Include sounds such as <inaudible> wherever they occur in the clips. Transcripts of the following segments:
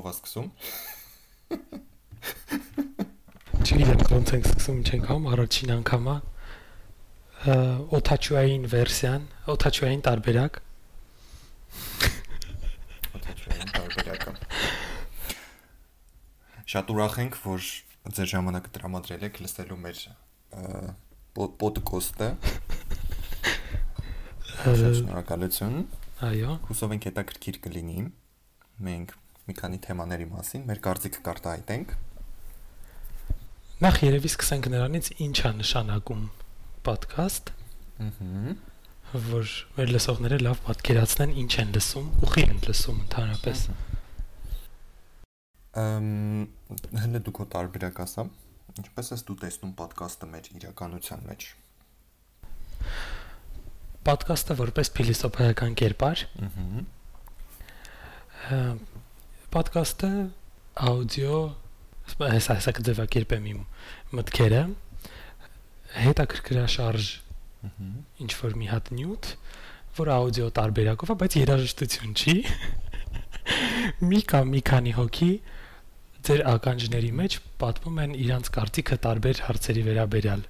ով է սկսում։ Չգիտեմ ոնց ենք սկսում չենք համ առաջին անգամա օթաչուային վերսիան, օթաչուային տարբերակ։ Օթաչուային տարբերակը։ Շատ ուրախ ենք, որ ձեր ժամանակը տրամադրել եք լսելու մեր ոդկոստը։ Շատ շնորհակալություն։ Այո։ Հուսով ենք հետաքրքիր կլինի։ Մենք մի քանի թեմաների մասին մեր կարծիքը կարտահայտենք։ Նախ երևի սկսենք նրանից ինչ է նշանակում podcast։ Ահա որ մեր լսողները լավ պատկերացնեն ինչ են լսում, ուղի են լսում ընդհանրապես։ Ամ հենց դու քո տարբերակ ասա։ Ինչպես ես դու տեսնում podcast-ը մեր իրականության մեջ։ Podcast-ը որպես փիլիսոփայական կերպար։ Ահա Podcast-ը աուդիո հեսա հեսա կձևակերպեմ իմ մտքերը հետաքրքրաշարժ ինչ որ մի հատ նյութ, որ աուդիո տարբերակով է, բայց երաժշտություն չի։ <laughs> Մի կամ մի քանի հոգի ձեր ականջների մեջ պատմում են իրանց կարծիքը տարբեր հարցերի վերաբերյալ։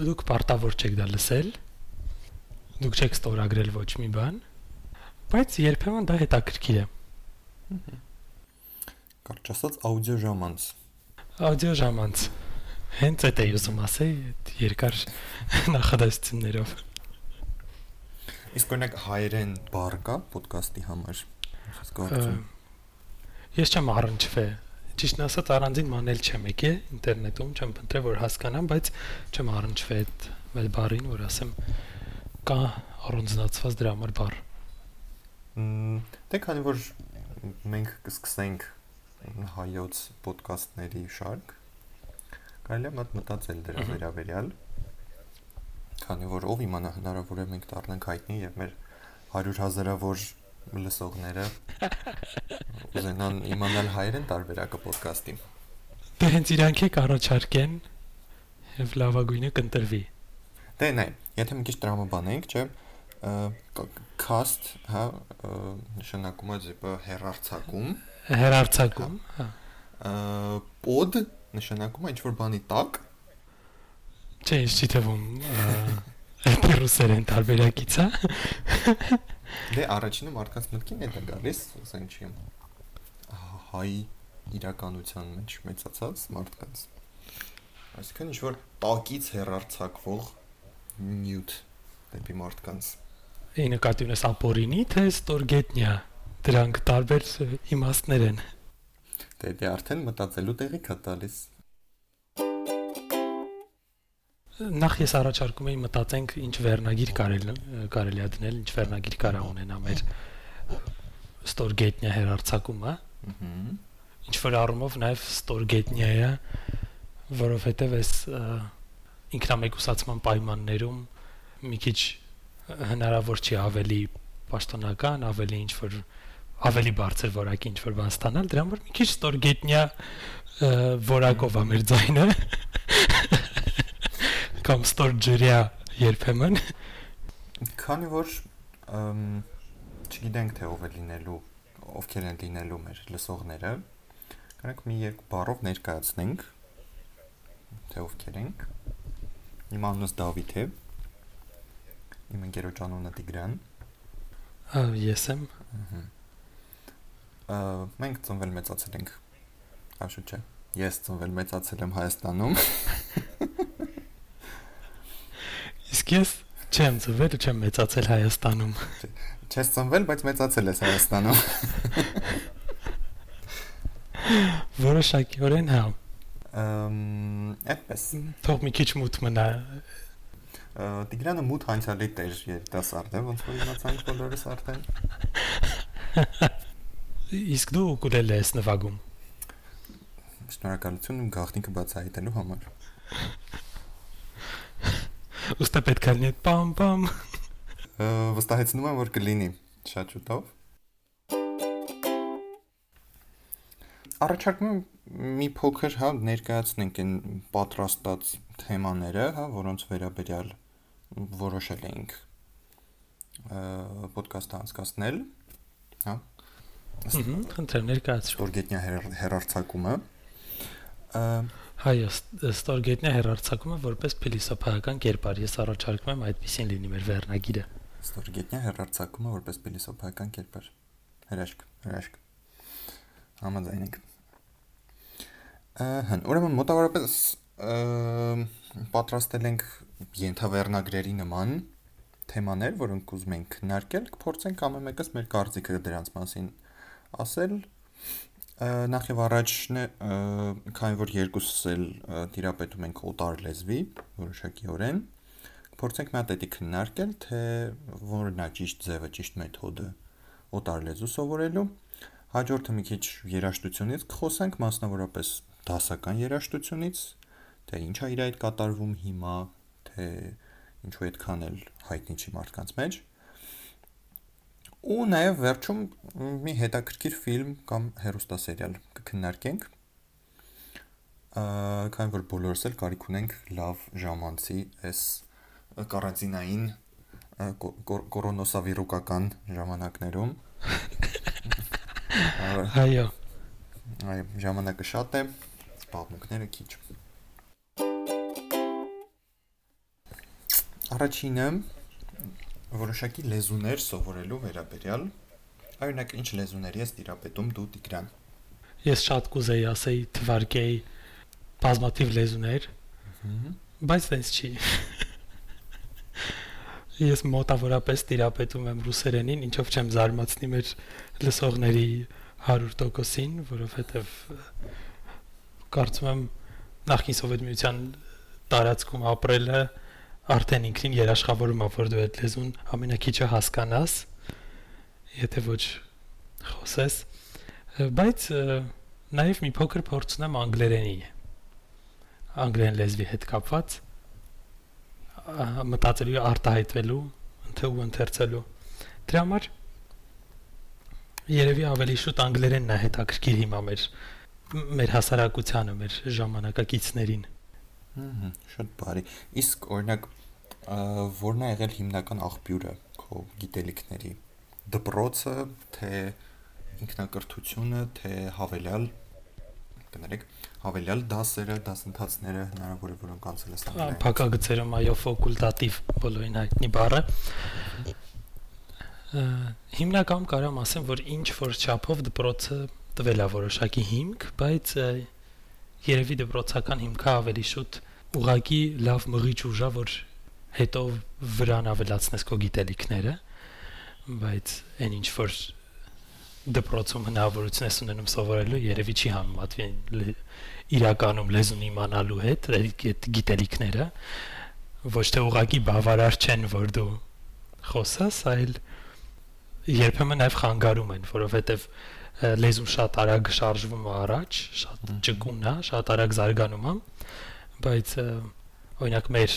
Դուք պարտավոր չեք դա լսել։ Դուք չեք ստորագրել ոչ մի բան, բայց երբեմն դա հետաքրքիր է։ Կարճ ասած աուդիո ժամանց։ Աուդիո ժամանց։ Հենց այդ էի ուզում ասել, այդ երկար նախադասություններով։ Իսկ օրինակ հայերեն բառ կա ոդկասթի համար։ Ես չեմ առնչվել։ Ճիշտն ասած առանձին մանել չեմ եկել ինտերնետում, չեմ փնտրել որ հասկանամ, բայց չեմ առնչվել այդ այդ բառին, որ ասեմ կա առանձնացված դրա համար բառ։ Մմ, Դե քանի որ մենք կսկսենք հայոց ոդկասթների շարք, կարելի է մտ մտածել դրա վերաբերյալ։ Քանի որ ով իմանա հնարավոր է մենք դառնանք հայտնի եւ մեր 100 հազարավոր լսողները ուզենան իմանալ հայերեն տարբերակը ոդկասթի։ Դե հենց իրանք եք առաջարկեն եւ լավագույնը կընտրվի։ Դե նայ, եթե մի քիչ տրամաբանենք, չէ, cast, հա, նշանակում է ձեպը հերարցակում, Հերարցակում, հա։ pod նշանակում է ինչ որ բանի տակ, Չէ, ինձ չի թվում այդ ռուսերեն տարբերակից է։ դե առաջինը մարդկանց մտքին է դա գալիս, ասենք չի հայ իրականության մեջ մեծացած մարդկանց։ Այսինքն ինչ որ տակից հերարցակվող նյութ դեպի մարդկանց։ Ի նկատի ունես ապորինի թե ստորգետնյա։ Դրանք տարբեր իմաստներ են։ Դե դե արդեն մտածելու տեղի կա տալիս։ Նախ ես առաջարկում եի մտածենք ինչ վերնագիր կարելի կարելի է դնել, ինչ վերնագիր կարա ունենա մեր ստորգետնյա հերարցակումը, Ահա։ ինչ որ առումով նաև ստորգետնյա որովհետև այս ինքնամեկուսացման պայմաններում մի քիչ հնարավոր չի ավելի պաշտոնական, ավելի ինչ որ ավելի բարձր որակի ինչ որ բան ստանալ, դրա համար մի քիչ ստորգետնյա որակով է մեր ձայնը կամ ստորջրյա երբեմն Քանի որ չգիտենք թե ով է լինելու, ովքեր են լինելու մեր լսողները, կարանք մի երկու բառով ներկայացնենք թե ովքեր ենք։ Իմ անունս Դավիթ է։ Իմ ընկերոջ անունը Տիգրան։ ես եմ Ա, Մենք ծնվել մեծացել ենք Աշու չէ։ Ես ծնվել մեծացել եմ Հայաստանում։ իսկ ես չեմ ծվել ու չեմ մեծացել Հայաստանում Չես ծնվել, բայց մեծացել ես Հայաստանում։ որոշակիորեն հա Ամ, այդպես։ թող մի քիչ մութ մնա Տիգրանը մութ հանցալի տեր երիտասարդ է, ոնց որ իմացանք բոլորս արդեն։ իսկ դու ուկուլելե ես նվագում Շնորհակալություն իմ գաղտնիքը բացահայտելու համար։ ուստա պետք է լինի պամ պամ Վստահեցնում եմ, որ կլինի շատ շուտով։ Առաջարկում եմ մի փոքր հա ներկայացնենք այն պատրաստած թեմաները, հա, որոնց վերաբերյալ որոշել էինք ոդկասթ անցկացնել, հա։ Ահա, խնդրեմ ներկայացրու։ ստորգետնյա հերարցակումը Հայո, ստորգետնյա հերարցակումը որպես փիլիսոփայական կերպար։ Ես առաջարկում եմ այդպեսին լինի մեր վերնագիրը։ Ստորգետնյա հերարցակումը որպես փիլիսոփայական կերպար։ Հրաշք, հրաշք։ Համաձայն ենք։ Ահա, ուրեմն մոտավորապես պատրաստել ենք ենթավերնագրերի նման թեմաներ, որոնք ուզում ենք քննարկել, կփորձենք ամեն մեկս մեր կարծիքը դրանց մասին ասել նախ եւ առաջ քանի որ երկուսս էլ դիրապետում ենք օտար լեզվի որոշակիորեն փորձենք մի հատ էդի քննարկել թե որն է ճիշտ ձևը ճիշտ մեթոդը օտար լեզու սովորելու հաջորդը մի քիչ երաժշտությունից կխոսենք մասնավորապես դասական երաժշտությունից թե ինչ է իր այդ կատարվում հիմա թե ինչու այդքան էլ հայտնի չի մարդկանց մեջ ու նաև վերջում մի հետաքրքիր ֆիլմ կամ հեռուստասերիալ կքննարկենք քանի որ բոլորս էլ կարիք ունենք լավ ժամանցի այս կարանտինային կորոնոսավիրուկական ժամանակներում այո այո ժամանակը շատ է պատմունքները քիչ առաջինը որոշակի լեզուներ սովորելու վերաբերյալ օրինակ ինչ լեզուների ես տիրապետում դու Տիգրան? Ես շատ կուզեի ասեի թվարկեի բազմաթիվ լեզուներ բայց տենց չի ես մոտավորապես տիրապետում եմ ռուսերենին ինչով չեմ զարմացնի մեր լսողների 100%-ին որովհետև կարծում եմ նախկին սովետ միության տարածքում ապրելը արդեն ինքնին երաշխավորում է որ դու այդ լեզուն ամենակիչը հասկանաս եթե ոչ խոսես բայց նաև մի փոքր փորձ ունեմ անգլերենի անգլերեն լեզվի հետ կապված մտածելու արտահայտվելու ընթու ընթերցելու դրա համար երևի ավելի շուտ անգլերենն է հետաքրքիր հիմա մեր մեր հասարակությանը, մեր ժամանակակիցներին։ Ահա, շատ բարի։ Իսկ օրինակ որն է եղել հիմնական աղբյուրը քո գիտելիքների դպրոցը թե ինքնակրթությունը թե հավելյալ կներեք հավելյալ դասերը դասընթացները հնարավոր է որոնք անցել ես անգլերեն փակագծերում այո ֆակուլտատիվ բոլորին հայտնի բառը հիմնականում կարամ ասեմ որ ինչ որ չափով դպրոցը տվել է որոշակի հիմք բայց երևի դպրոցական հիմքը ավելի շուտ ուղակի լավ մղիչ ուժա որ հետո վրան ավելացնես քո գիտելիքները, բայց այն ինչ որ դպրոցում հնարավորություն ես ունենում սովորելու, երևի չի համեմատվի իրականում լեզուն իմանալու հետ, այդ գիտելիքները ոչ թե ուղակի բավարար չեն, որ դու խոսաս, այլ երբեմն նաև խանգարում են, որովհետև լեզուն շատ արագ շարժվում է առաջ, շատ ճկուն է, շատ արագ զարգանում է, բայց օրինակ մեր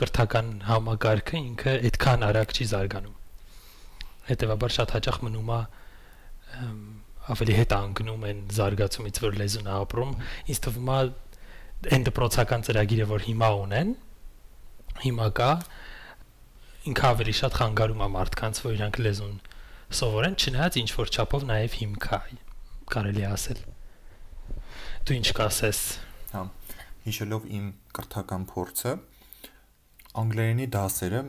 կրթական համակարգը ինքը այդքան արագ չի զարգանում հետեւաբար շատ հաճախ մնում է ավելի հետ անգնում են զարգացումից որ լեզուն է ապրում ինձ թվում է այն դպրոցական ծրագիրը որ հիմա ունեն հիմա կա ինքը ավելի շատ խանգարում է մարդկանց որ իրանք լեզուն սովորեն չնայած ինչ որ չափով նաև հիմք է կարելի ասել դու ինչ կասես հա հիշելով իմ կրթական փորձը անգլերենի դասերը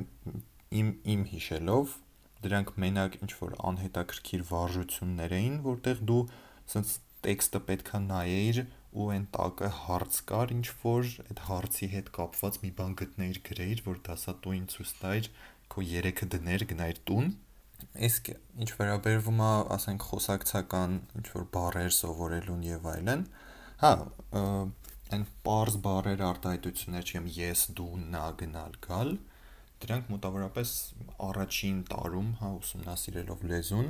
իմ իմ հիշելով դրանք մենակ ինչ որ անհետաքրքիր վարժություններ էին որտեղ դու սենց տեքստը պետքա նայեիր ու այն տակը հարց կար ինչ որ այդ հարցի հետ կապված մի բան գտնեիր գրեիր որ դասատուին ցույց տայր քո երեքը դներ գնայր տուն իսկ ինչ վերաբերվում է ասենք խոսակցական ինչ որ բառեր սովորելուն եւ այլն հա այն པարզ բառեր արտահայտություններ չեմ ես դու նա գնալ գալ դրանք մոտավորապես առաջին տարում հա ուսումնասիրելով լեզուն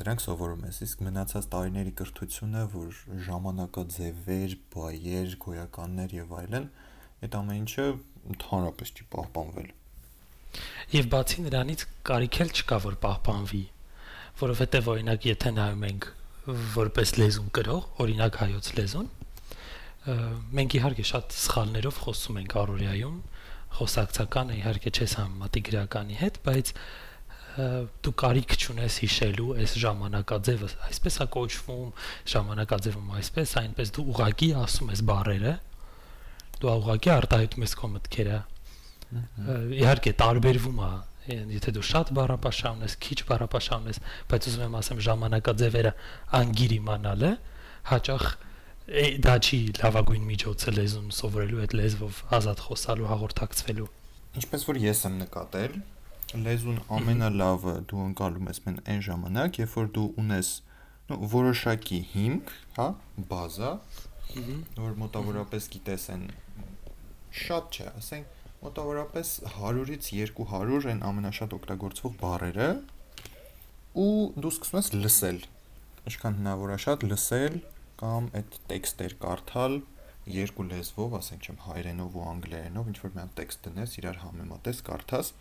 դրանք սովորում ես իսկ մնացած տարիների կրթությունը որ ժամանակաձևեր, բայեր, գոյականներ եւ այլն այդ ամեն ինչը ընդհանրապես չի պահպանվել եւ բացի նրանից կարիք էլ չկա որ պահպանվի որովհետեւ օրինակ եթե նայում ենք որպես լեզուն գրող օրինակ հայոց լեզուն մենք իհարկե շատ սխալներով խոսում ենք առօրյայում խոսակցական իհարկե չես համեմատի գրականի հետ բայց դու կարիք չունես հիշելու այս ժամանակաձևը, այսպես է կոչվում, ժամանակաձևում այսպես, այնպես դու ուղակի ասում ես բառերը, դու ուղակի արտահայտում ես քո մտքերը։ Իհարկե տարբերվում է եթե դու շատ բառապաշարն ես, քիչ բառապաշարն ես, բայց ուզում եմ ասեմ ժամանակաձևերը անգիր իմանալը հաճախ դա չի լավագույն միջոցը լեզուն սովորելու այդ լեզվով ազատ խոսալու հաղորդակցվելու ինչպես որ ես եմ նկատել լեզուն ամենալավը դու անցալում ես մեն այն ժամանակ երբ որ դու ունես նո որոշակի հիմք հա բազա որ մոտավորապես գիտես այն շատ չէ ասենք մոտավորապես 100-ից 200 են ամենաշատ օգտագործվող բառերը ու դու սկսում ես լսել ինչքան հնարավոր է շատ լսել կամ այդ տեքստեր կարդալ երկու լեզվով, ասենք չեմ հայերենով ու անգլերենով, ինչ որ մի հատ տեքստ դնես, իրար համեմատես, կարդաս,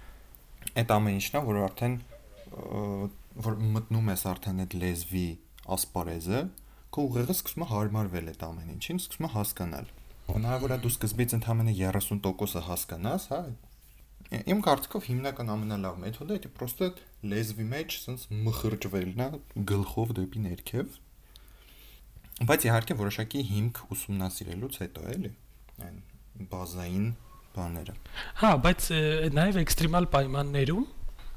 այդ ամեն ինչն է, որ արդեն որ մտնում ես արդեն այդ լեզվի ասպարեզը, քո ուղեղը սկսում է հարմարվել այդ ամեն ինչին, սկսում է հասկանալ հնարավոր է դու սկզբից ընդամենը 30%-ը հասկանաս, հա։ Իմ կարծիքով հիմնական ամենալավ մեթոդը դա պրոստը լեզվի մեջ sense մխրճվելն է գլխով դեպի ներքև։ Բայց իհարկե որոշակի հիմք ուսումնասիրելուց հետո էլի այն բազային բաները։ Հա, բայց նաև էքստրեմալ պայմաններում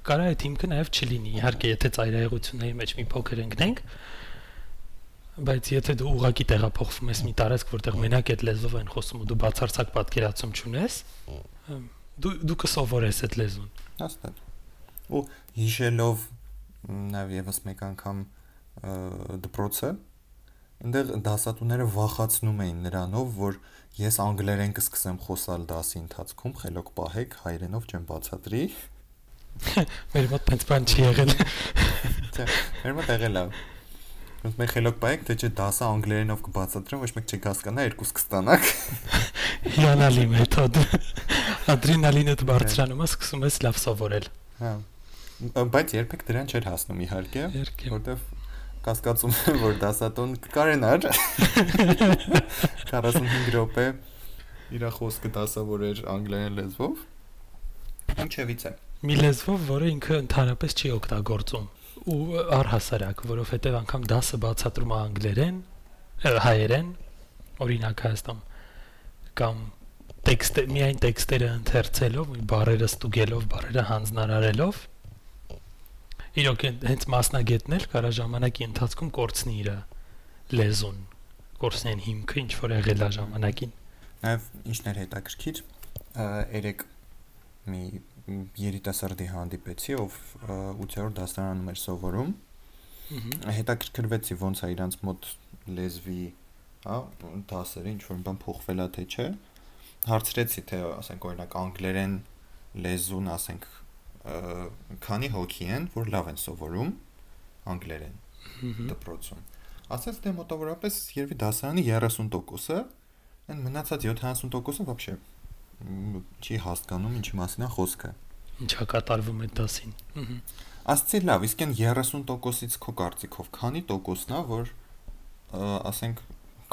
կարա այդ հիմքը նաև չլինի։ Իհարկե, եթե ծայրահեղությունների մեջ մի փոքր ընկնենք, Բայց եթե դու ուղակի տեղափոխվում ես մի տարածք, որտեղ մենակ այդ լեզվով են խոսում ու դու բացարձակ պատկերացում չունես, դու դու կսովորես այդ լեզուն։ Հաստատ։ Ու հիշելով նաև եւս մեկ անգամ դպրոցը, այնտեղ դասատուները վախացնում էին նրանով, որ ես անգլերեն կսկսեմ խոսալ դասի ընթացքում, խելոք պահեք, հայերենով չեմ բացատրի։ <laughs> Մեր մոտ տենց բան չի եղել։ <laughs> Չէ, մեր մոտ եղել է։ Ոնց մեր խելոք բայեք, թե չէ դասը անգլերենով կբացատրեմ, ոչ մեկ չկհասկանա, երկուս կստանաք։ <laughs> Հիանալի մեթոդ։ Ադրենալինը բարձրանում է, սկսում ես լավ սովորել։ Հա։ Բայց երբեք դրան չէր հասնում իհարկե, որտեվ կասկածում եմ, որ դասատուն կկարենար <laughs> 45 րոպե իր խոսքը դասավորեր անգլերեն լեզվով։ Ինչևից է։ Մի լեզվով, որը ինքը ընդհանրապես չի օգտագործում ու առհասարակ, որովհետև անգամ դասը բացատրում է անգլերեն, հայերեն, օրինակ Հայաստան կամ տեքստ միայն տեքստերը ընթերցելով, բառերը ստուգելով, բառերը հանձնարարելով իրոք հենց մասնագետներ կարա ժամանակի ընթացքում կորցնի իր լեզուն, կորցնեն հիմքը, ինչ որ եղել է ժամանակին։ Նաև ինչներ հետաքրքիր, երեք մի երիտասարդի հանդիպեցի, ով 8-րդ դասարանում էր սովորում։ Հետաքրքրվեցի ոնց է իրանց մոտ լեզվի, հա, դասերը ինչ որ բան փոխվել է թե չէ։ Հարցրեցի թե, ասենք օրինակ անգլերեն լեզուն, ասենք քանի հոգի են, որ լավ են սովորում անգլերեն դպրոցում։ Ասաց դե մոտավորապես երևի դասարանի 30%-ը, այն մնացած 70%-ը вообще չի հասկանում ինչի մասին է խոսքը։ Ինչա կատարվում է դասին։ Ասցի լավ, իսկ այն 30%-ից քո կարծիքով քանի տոկոսն է, որ ասենք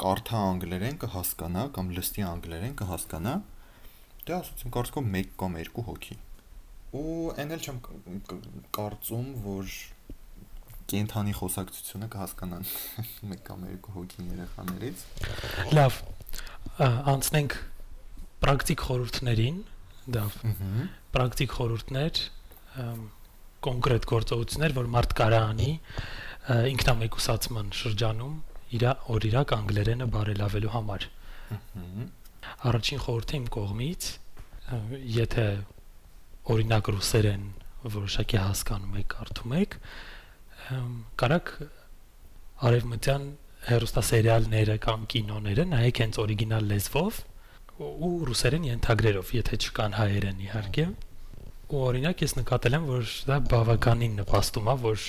կարդա անգլերեն կհասկանա կամ լստի անգլերեն կհասկանա։ Դե ասացին կարծիքով 1 կամ 2 հոգի։ Ու այն էլ չեմ կարծում, որ կենթանի խոսակցությունը կհասկանան <laughs> 1 կամ 2 հոգի երեխաներից։ Լավ, անցնենք պրակտիկ խորհուրդներին, դա պրակտիկ խորհուրդներ, կոնկրետ գործողություններ, որ մարդ կարա անի ինքնամեկուսացման շրջանում իր օրիրակ անգլերենը բարելավելու համար։ Առաջին խորհուրդը իմ կողմից, եթե օրինակ ռուսերեն որոշակի հասկանում եք, կարդում եք, կարաք արևմտյան հերոստասերիալները կամ կինոները նայեք հենց օրիգինալ լեզվով ու ռուսերեն ենթագրերով, եթե չկան հայերեն իհարկե։ Ու օրինակ ես նկատել եմ, որ դա բավականին նպաստում է, որ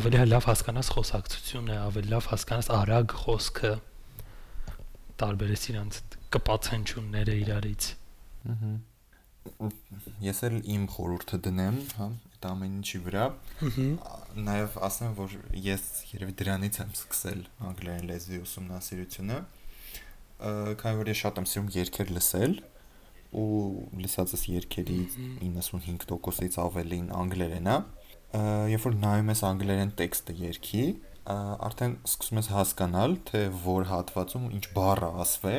ավելի լավ հասկանաս խոսակցությունը, ավելի լավ հասկանաս արագ խոսքը, տարբերես իրանց կպացնչունները իրարից։ Ահա ես էլ իմ խորհուրդը դնեմ, հա, այդ ամեն ինչի վրա։ Նաև ասեմ, որ ես երևի դրանից եմ սկսել անգլերեն լեզվի ուսումնասիրությունը, քանի որ ես շատ եմ սիրում երգեր լսել ու լսածս երգերի 95%-ից ավելին անգլերեն է երբ որ նայում ես անգլերեն տեքստը երգի արդեն սկսում ես հասկանալ թե որ հատվածում ինչ բառը ասվե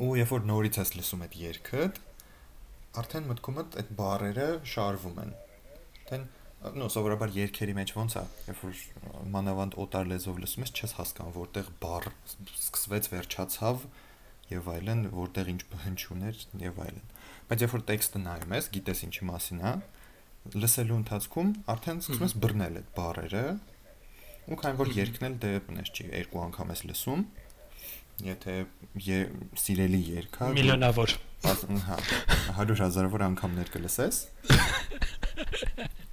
ու երբ որ նորից ես լսում այդ երգը արդեն մտքումդ այդ բառերը շարվում են դեն նո սովորաբար երգերի մեջ ոնց է երբ որ մանավանդ օտար լեզվով լսում ես չես հասկանում որտեղ բառ սկսվեց վերջացավ եւ այլն որտեղ ինչ հնչյուն էր եւ այլն բայց երբ որ տեքստը նայում ես գիտես ինչի մասին է լսելու ընթացքում արդեն սկսում ես բռնել այդ բառերը ու քանի որ երգն էլ դե բնես չի երկու անգամ ես լսում եթե սիրելի երգ է միլիոնավոր հա 100 հազարավոր անգամներ կլսես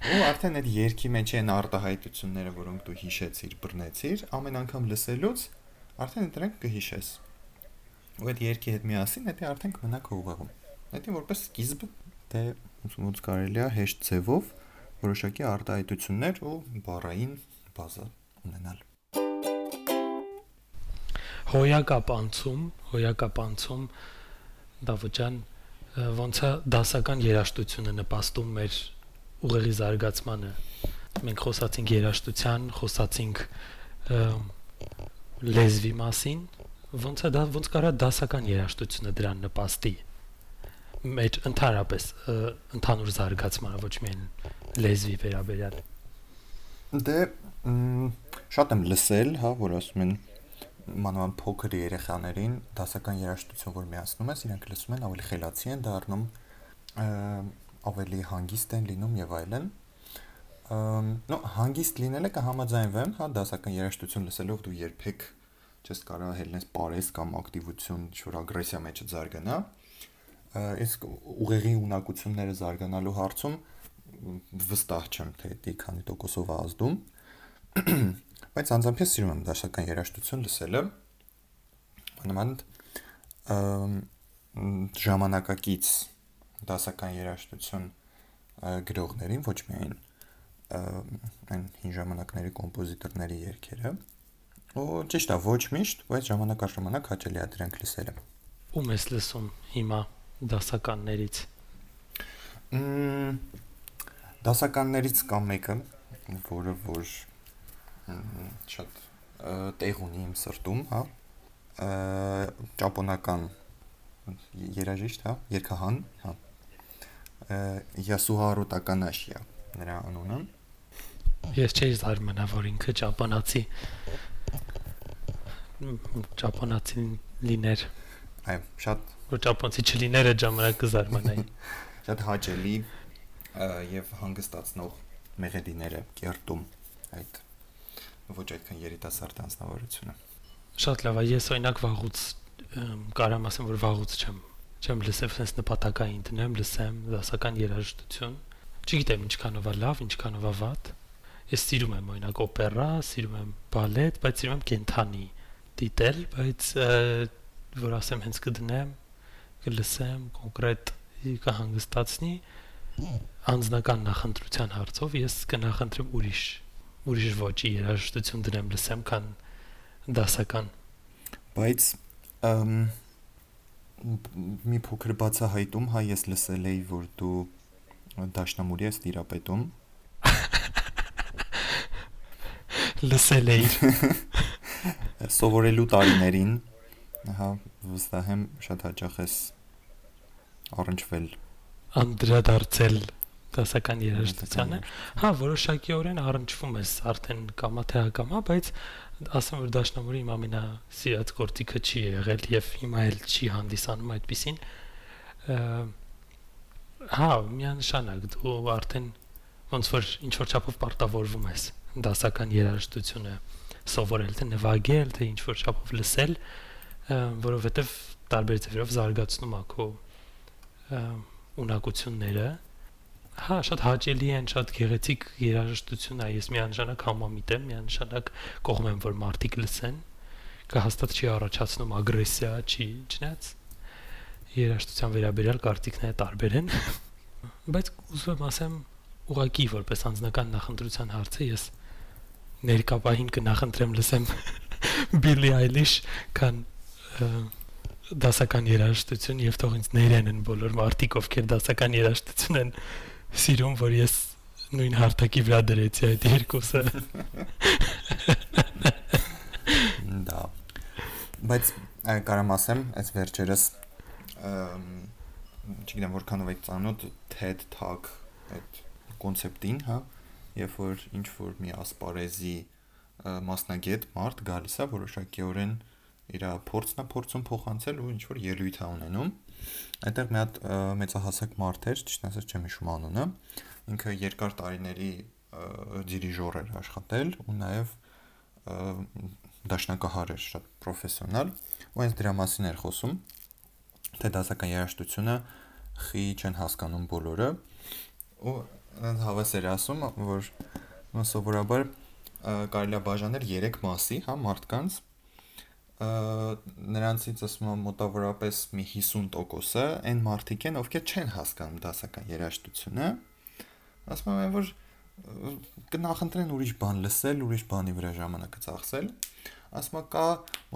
ու արդեն այդ երգի մեջ են արտահայտությունները որոնք դու հիշեցիր բռնեցիր ամեն անգամ լսելուց արդեն դրանք կհիշես ու այդ երգի հետ միասին դա արդեն կմնա քո ուղեղում դա որպես սկիզբ դե ոնց կարելի է հեշտ ձևով որոշակի արտահայտություններ ու բառային բազա ունենալ հոյակապանցում, հոյակապանցում Դավոճան ոնց է դասական երաժշտությունը նպաստում մեր ուղեղի զարգացմանը։ Մենք խոսացինք երաժշտության, խոսացինք լեզվի մասին, ոնց է դա ոնց կարա դասական երաժշտությունը դրան նպաստի մեր ընդհանրապես ընդհանուր զարգացմանը ոչ միայն լեզվի վերաբերյալ դե շատ եմ լսել, հա, որ ասում են մանավանդ փոքր երեխաներին դասական երաժշտություն որ միացնում ես, իրենք լսում են ավելի խելացի են դառնում, ավելի հանգիստ են լինում եւ այլն։ Նո հանգիստ լինելը կհամաձայնվեմ, հա, դասական երաժշտություն լսելով դու երբեք չես կարող հելնես պարես կամ ակտիվություն, ինչ-որ ագրեսիա մեջը զարգանա։ Իսկ ուղեղի ունակությունները զարգանալու հարցում վստահ չեմ, թե դի քանի տոկոսով ազդում բայց անձամբ ես սիրում եմ դասական երաժշտություն լսելը բանամանդ ժամանակակից դասական երաժշտություն գրողներին ոչ միայն այն հին ժամանակների կոմպոզիտորների երգերը ու ճիշտ է ոչ միշտ բայց ժամանակ առ ժամանակ հաճելի է դրանք լսելը ում ես լսում հիմա դասականներից դասականներից կամ մեկը որը որ շատ տեղ ունի իմ սրտում, հա։ ճապոնական երաժիշտ, հա, երկհան, հա։ Yasuharu Takanashi-ա նրա անունը։ Ես չէի զարմանա, որ ինքը ճապոնացի ճապոնացի լիներ։ Այո, շատ որ ճապոնցի չլիներ այդ ժամանակ կզարմանայի։ <laughs> Շատ հաճելի եւ հանգստացնող մեղեդիները կերտում այդ ոչ այդքան երիտասարդ անձնավորությունը։ Շատ լավ է, ես օրինակ վաղուց կարամ ասեմ, որ վաղուց չեմ չեմ լսել sense նպատակային դնեմ, լսեմ դասական երաժշտություն։ Չգիտեմ ինչքանով է լավ, ինչքանով է վատ։ Ես սիրում եմ օրինակ օպերա, սիրում եմ բալետ, բայց սիրում եմ կենթանի դիտել, բայց որ ասեմ հենց կդնեմ, կլսեմ կոնկրետ կհանգստացնի անձնական նախընտրության հարցով ես կնախընտրեմ ուրիշ ուրիշ ոչի երաժշտություն դրեմ լսեմ, քան դասական։ Բայց ըմ մի փոքր բացահայտում հայ ես լսել էի, որ դու դաշնամուրի ես տիրապետում։ Լսել էի։ <laughs> Սովորելու տարիներին, հա, վստահ եմ շատ հաճախ ես առնչվել անդրադարձել դասական երաժշտությանը, հա, որոշակիորեն առնչվում ես արդեն կամա թե ակամա, բայց ասեմ որ դաշնամուրի իմ ամենասիրած գործիքը չի եղել եւ հիմա էլ չի հանդիսանում այդպեսին հա միանշանակ դու արդեն ոնց որ ինչ որ չափով պարտավորվում ես դասական երաժշտությունը սովորել թե նվագել թե ինչ որ չափով լսել որովհետեւ տարբեր ձևերով զարգացնում է քո ունակությունները Հա, շատ հաճելի են, շատ գեղեցիկ երաժշտություն է, ես միանշանակ համամիտ եմ, միանշանակ կողմ եմ, որ մարդիկ լսեն, կհաստատ չի առաջացնում ագրեսիա, չի, չնայած երաժշտության վերաբերյալ կարծիքները տարբեր են, <laughs> բայց ուզում եմ ասեմ, ուղակի որպես անձնական նախընտրության հարցը ես ներկապահին կնախընտրեմ լսեմ <laughs> Billie Eilish, քան դասական երաժշտություն եւ թող ինձ ներեն են բոլոր մարդիկ, ովքեր դասական երաժշտություն են սիրում, որ ես նույն հարթակի վրա դրեցի այդ երկուսը։ Դա։ Բայց կարամ ասեմ, այս վերջերս չգիտեմ որքանով եք ծանոթ TED Talk այդ կոնցեպտին, հա, երբ որ ինչ որ մի ասպարեզի մասնագետ մարդ գալիս է որոշակիորեն իր փորձն է փորձում փոխանցել ու ինչ որ ելույթ է ունենում այնտեղ մի հատ մեծահասակ մարդ էր ճիշտ ասած չեմ հիշում անունը ինքը երկար տարիների դիրիժոր էր աշխատել ու նաև դաշնակահար էր շատ պրոֆեսիոնալ ու հենց դրա մասին էր խոսում թե դասական երաժշտությունը խի չեն հասկանում բոլորը ու հավես էր ասում որ սովորաբար կարելի է բաժանել 3 մասի, հա, մարդկանց նրանցից ասում եմ մոտավորապես մի 50%-ը այն մարդիկ են, ովքեր չեն հասկանում դասական երաժշտությունը։ Ասում եմ, որ կնախընտրեն ուրիշ բան լսել, ուրիշ բանի վրա ժամանակը ծախսել։ Ասում կա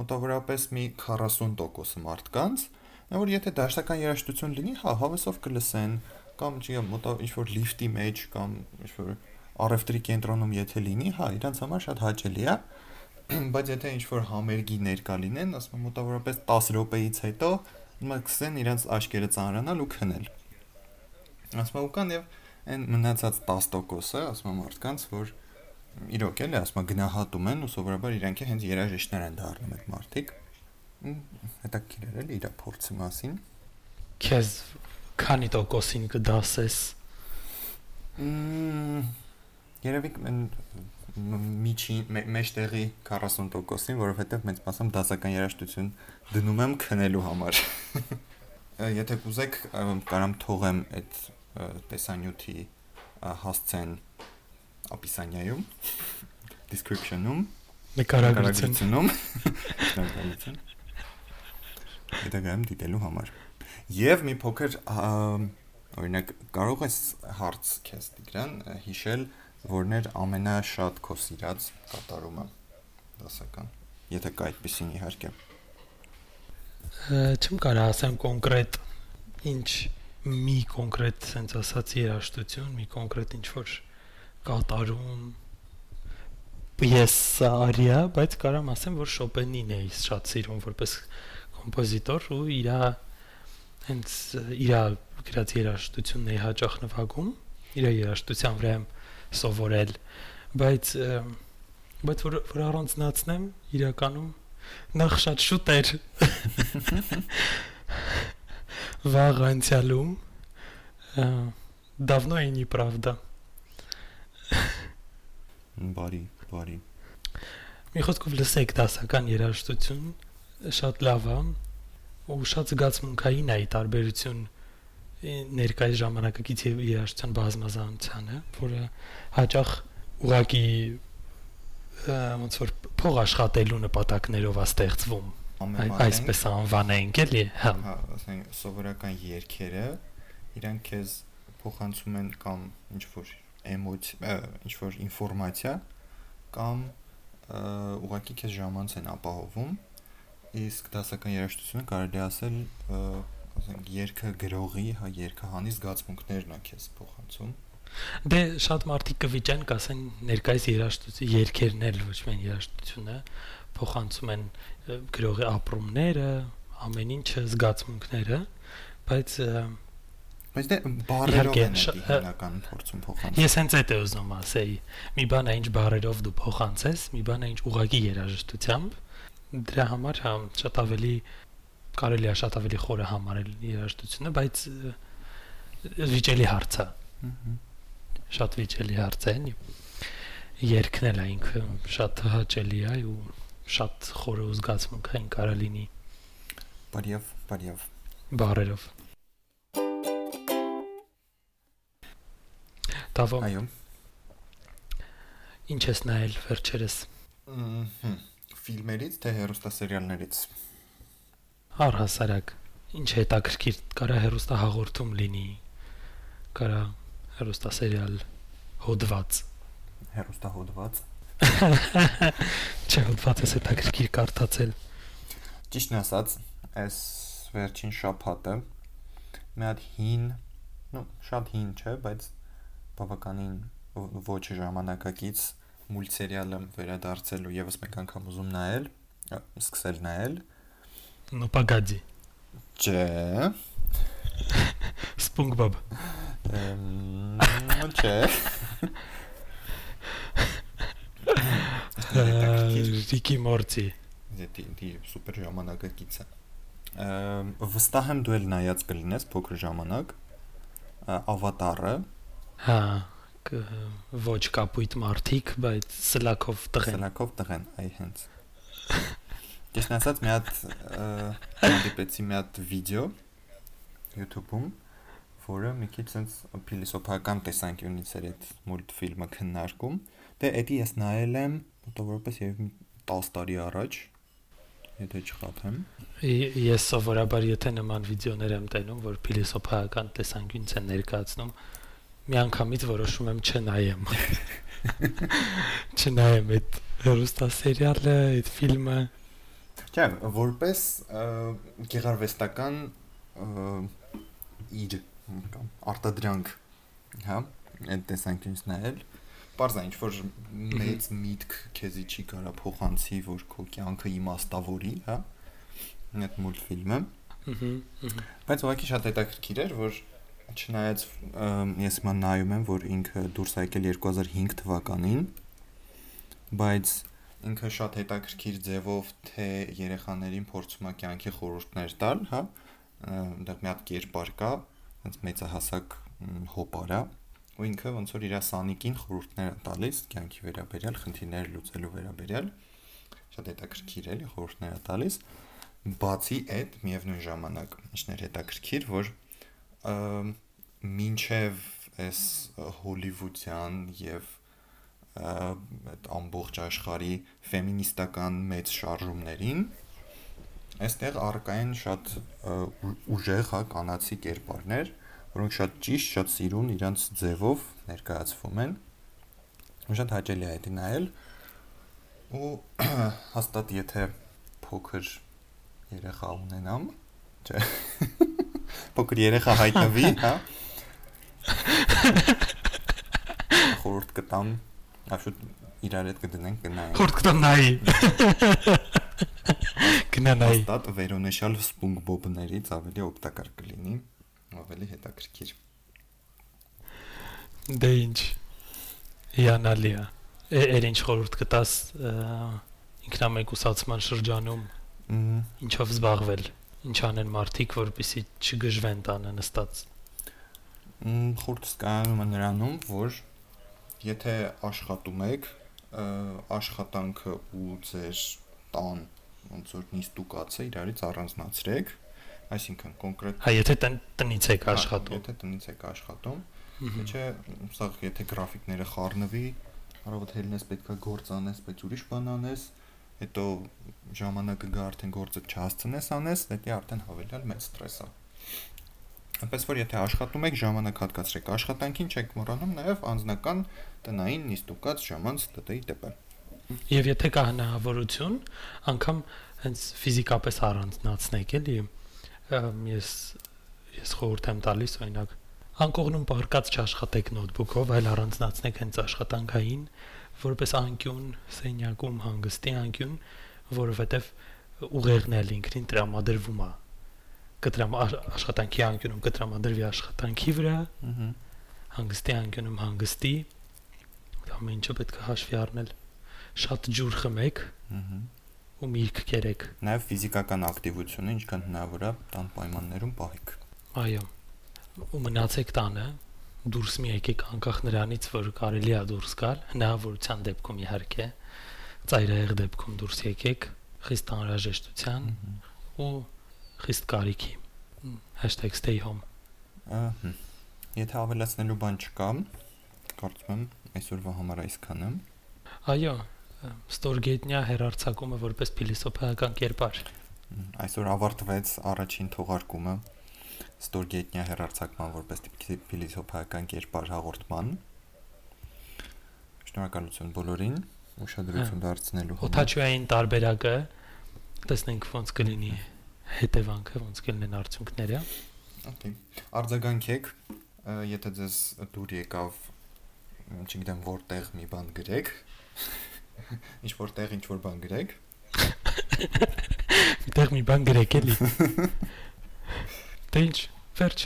մոտավորապես մի 40% մարդկանց, որ եթե դաշտական երաժշտություն լինի, հա, հավեսով կլսեն, կամ չի մոտավ ինչ որ լիֆտի մեջ կամ ինչ որ առևտրի կենտրոնում եթե լինի, հա, իրանց համար շատ հաճելի է, <clears throat> բայց եթե ինչ որ համերգի ներկա լինեն, ասում եմ մոտավորապես 10 րոպեից հետո մկսեն իրանց աշկերը ծանրանալ ու քնել։ Ասում եմ ու կան եւ այն մնացած 10%-ը, ասում եմ մարդկանց, որ իրոք էլի, ասում եմ գնահատում են ու սովորաբար իրանք հենց երաժիշտներ են դառնում այդ մարդիկ։ Հետաքրքիր էր էլի իր փորձի մասին։ Քեզ քանի տոկոսին կդասես։ Մմ Երևի միջին մեջտեղի 40%-ին, որովհետև մեծ մասամբ դասական երաժշտություն դնում եմ քնելու համար։ <laughs> Եթե կուզեք, կարամ թողեմ այդ տեսանյութի հասցեն ապիսանյայում, <laughs> description-ում, նկարագրությունում, նկարագրություն։ Հետագայում դիտելու համար։ Եվ մի փոքր օրինակ կարող ես հարց քեզ Տիգրան հիշել որն էր ամենաշատ քո սիրած կատարումը դասական եթե կա այդպեսին իհարկե չեմ կարող ասեմ կոնկրետ ինչ մի կոնկրետ sense ասած երաժշտություն մի կոնկրետ ինչ որ կատարում պիեսա արիա բայց կարամ ասեմ որ շոպենին էի շատ սիրում որպես կոմպոզիտոր ու իր հենց իր գրած երաժշտությունն էի հաճախ նվագում իր երաժշտության վրա եմ սովորել, բայց բայց որ որ առանձնացնեմ իրականում նախ շատ շուտ էր <laughs> վաղ անցյալում давно и неправда բարի բարի մի խոսքով լսեք դասական երաժշտություն շատ լավ է ու շատ զգացմունքային է ի տարբերություն ներկայիս ժամանակակից երաժշտության բազմազանությանը, որը հաճախ ուղակի ոնց որ փող աշխատելու նպատակներով է ստեղծվում այսպես անվանենք էլի հա ասենք սովորական երկերը իրանք քեզ փոխանցում են կամ ինչ որ էմոցիա ինչ որ ինֆորմացիա կամ ուղակի քեզ ժամանց են ապահովում իսկ դասական երաժշտությունը կարելի ասել ասենք երկը գրողի, հա երկհանի զգացմունքներն է քեզ փոխանցում։ Դե շատ մարդիկ կվիճեն, կասեն ներկայիս երաժշտություն երկերն էլ ոչ միայն երաժշտությունը փոխանցում են գրողի ապրումները, ամեն ինչը զգացմունքները, բայց Բայց դե բարերով են հիմնական փորձում փոխանցել։ Ես հենց այդ եմ ուզում ասեի։ Մի բան է ինչ բարերով դու փոխանցես, մի բան է ինչ ուղագի երաժշտությամբ։ Դրա համար հա շատ ավելի կարելի է շատ ավելի խորը համարել երաժշտությունը, բայց վիճելի հարց է։ Շատ վիճելի հարց է։ Երկն էլ է ինքը շատ հաճելի է ու շատ խորը ու զգացմունքային կարա լինի։ Բարիով, բարիով։ Բարերով։ Տավո։ Այո։ Ինչ ես նայել վերջերս։ Ֆիլմերից թե հեռուստասերիալներից առհասարակ ինչ հետաքրքիր կարա հերոստա հաղորդում լինի կարա հերոստա սերիալ հոդված հերոստա <laughs> հոդված չէ հոդվածը հետաքրքիր կարդացել ճիշտն ասած այս վերջին շաբաթը մի հատ հին, ну, շատ հին չէ, բայց բավականին ոչ ժամանակակից մուլտսերիալը վերադարձել ու եւս մեկ անգամ ուզում նայել, սկսել նայել։ Ну, погоди. Չէ։ SpongeBob։ Эм, չէ։ Ռիկի Մորտի։ Դե դի սուպեր ժամանակակից է։ Ամ վստահ եմ դու էլ նայած կլինես փոքր ժամանակ ավատարը Հա, կ- ոչ կապույտ մարդիկ, բայց սլակով տղեն։ սլակով տղեն այ հենց Ճիշտ ասած մի հատ հանդիպեցի <coughs> <coughs> մի հատ վիդեո YouTube-ում որը մի քիչ sense փիլիսոփական տեսանկյունից էր այդ մուլտֆիլմը քննարկում դե էդի ես նայել եմ մոտավորապես եւ 10 տարի առաջ եթե չխափեմ Ե- Ես սովորաբար եթե նման վիդեոներ եմ տենում, որ փիլիսոփայական տեսանկյունից են ներկայացնում, միանգամից որոշում եմ չնայեմ։ <laughs> Չնայեմ այդ հեռուստասերիալը, այդ ֆիլմը։ Չէ, որպես գեղարվեստական իր կամ արտադրանք, հա, այդ տեսանկյունից նայել, բարձր ինչ որ մեծ միտք քեզի չի կարա փոխանցի, որ քո կյանքը իմաստավորի, հա, այդ մուլտֆիլմը, Ահա, բայց ուղղակի շատ հետաքրքիր էր, որ չնայած ես հիմա նայում եմ, որ ինքը դուրս եկել 2005 թվականին, բայց ինքը շատ հետաքրքիր ձևով թե երեխաներին փորձում է կյանքի խորհուրդներ տալ, հա, այնտեղ մի հատ կերպար կա, այնց մեծահասակ հոպարա, ու ինքը ոնց որ իր սանիկին խորհուրդներ է տալիս կյանքի վերաբերյալ, խնդիրներ լուծելու վերաբերյալ, շատ հետաքրքիր էլի խորհուրդներ է տալիս, բացի այդ միևնույն ժամանակ ինչներ հետաքրքիր, որ մինչև այս հոլիվուդյան եւ այդ ամբողջ աշխարհի ֆեմինիստական մեծ շարժումներին այստեղ արկա են շատ ուժեղ հա կանացի կերպարներ, որոնք շատ ճիշտ, շատ սիրուն իրանց ձևով ներկայացվում են։ Ու շատ հաճելի է դա նայել։ Ու <clears throat> հաստատ եթե փոքր երեխա ունենամ, չէ։ <laughs> Փոքր երեխա հայտնվի, հա։ <laughs> Խորհուրդ կտամ, աշուտ իրար հետ կդնենք կնայենք։ Խորտ կտամ նայի։ Գնա նայի։ Հաստատ վերոնեշալ SpongeBob-ներից ավելի օգտակար կլինի, ավելի հետաքրքիր։ Դե ինչ։ Հիանալի է։ Է- Էր ինչ խորհուրդ կտաս ինքնամեկուսացման շրջանում ինչով զբաղվել։ Ինչ անեն մարդիկ, որպեսզի չգժվեն տանը նստած։ կայանում է նրանում, որ եթե աշխատում եք, աշխատանքը ու ձեր տան ոնց որ նիստուկացը իրարից առանձնացրեք, այսինքն կոնկրետ Հա, եթե տնից եք հա, աշխատում։ Եթե տնից եք աշխատում, Չէ, սա եթե գրաֆիկները խառնվի, հարավոտ հելնես պետքա գործ անես, բայց ուրիշ բան անես, հետո ժամանակը գա արդեն գործը չհասցնես անես, դա արդեն հավելյալ մեծ ստրես է։ Այնպես որ եթե աշխատում եք, ժամանակ հատկացրեք աշխատանքին, չեք մոռանում նաև անձնական տնային նիստուկած ժամանց ՏՏ-ի ՏՊ։ Եվ եթե կա հնարավորություն, անգամ հենց ֆիզիկապես առանձնացնեք էլի, ես ես խորհուրդ եմ տալիս օրինակ անկողնում պարկած չաշխատեք նոթբուքով, այլ առանձնացնեք հենց աշխատանքային, որպես անկյուն, սենյակում հանգստի անկյուն, որովհետև ուղեղն էլ ինքնին տրամադրվում է կտրամ աշխատանքի անկյունում կտրամադրվի աշխատանքի վրա, հանգստի անկյունում հանգստի ամեն ինչը պետք է հաշվի առնել շատ ջուր խմեք ու միրգ կերեք Նաև ֆիզիկական ակտիվությունը ինչքան հնարավոր է տան պայմաններում պահեք։ այո ու մնացեք տանը դուրս մի եկեք անկախ նրանից որ կարելի է դուրս գալ հնարավորության դեպքում իհարկե ծայրահեղ դեպքում դուրս եկեք խիստ անհրաժեշտության ու խիստ կարիքի Մ, #stay home Ահա։ Եթե ավելացնելու բան չկա, կարծում եմ այսօրվա համար այսքանը։ այո ստորգետնյա հերարցակումը որպես փիլիսոփայական կերպար Այսօր ավարտվեց առաջին թողարկումը Ստորգետնյա հերարցակման որպես փիլիսոփայական կերպար հաղորդման։ Շնորհակալություն բոլորին ուշադրություն դարձնելու համար։ օթաչուային տարբերակը տեսնենք ոնց կլինի հետևանքը ոնց կլինեն արդյունքները։ Okay։ Արձագանքեք, եթե ձեզ դուր եկավ, չգիտեմ, որտեղ մի բան գրեք, <laughs> ինչ որտեղ ինչ որ բան գրեք, Այդտեղ մի բան գրեք էլի։ <laughs> Դե ինչ, վերջ։